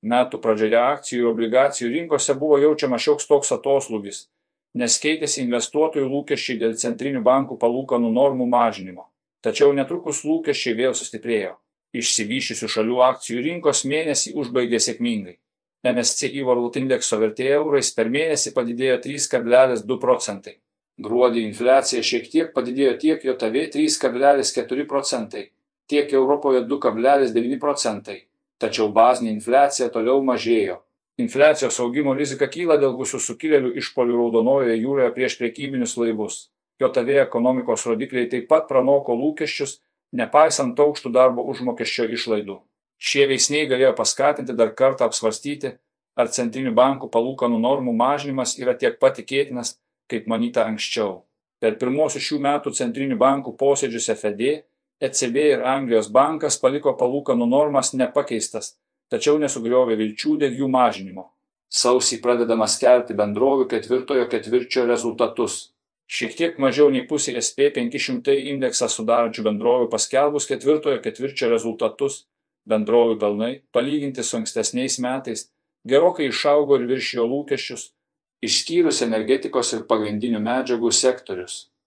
Metų pradžioje akcijų ir obligacijų rinkose buvo jaučiamas šioks toks atoslūgis, nes keitėsi investuotojų lūkesčiai dėl centrinių bankų palūkanų normų mažinimo. Tačiau netrukus lūkesčiai vėl sustiprėjo. Išsivyščiusių šalių akcijų rinkos mėnesį užbaigė sėkmingai. MSCI World indekso vertė eurais per mėnesį padidėjo 3,2 procentai. Gruodį infliacija šiek tiek padidėjo tiek JAV 3,4 procentai, tiek Europoje 2,9 procentai, tačiau bazinė infliacija toliau mažėjo. Infliacijos augimo rizika kyla dėl gusių sukilėlių išpolių Raudonojoje jūroje prieš priekybinius laivus. JAV ekonomikos rodikliai taip pat pranoko lūkesčius, nepaisant aukštų darbo užmokesčio išlaidų. Šie veiksniai galėjo paskatinti dar kartą apsvarstyti, ar centrinių bankų palūkanų normų mažinimas yra tiek pat tikėtinas, kaip manyta anksčiau. Per pirmosius šių metų centrinių bankų posėdžius FED, ECB ir Anglijos bankas paliko palūkanų normas nepakeistas, tačiau nesugriovė vilčių dėl jų mažinimo. Sausį pradedama skelbti bendrovių ketvirtojo ketvirčio rezultatus. Šiek tiek mažiau nei pusė SP 500 indeksą sudarančių bendrovių paskelbus ketvirtojo ketvirčio rezultatus bendrovių pelnai, palyginti su ankstesniais metais, gerokai išaugo ir viršijo lūkesčius, išskyrus energetikos ir pagrindinių medžiagų sektorius.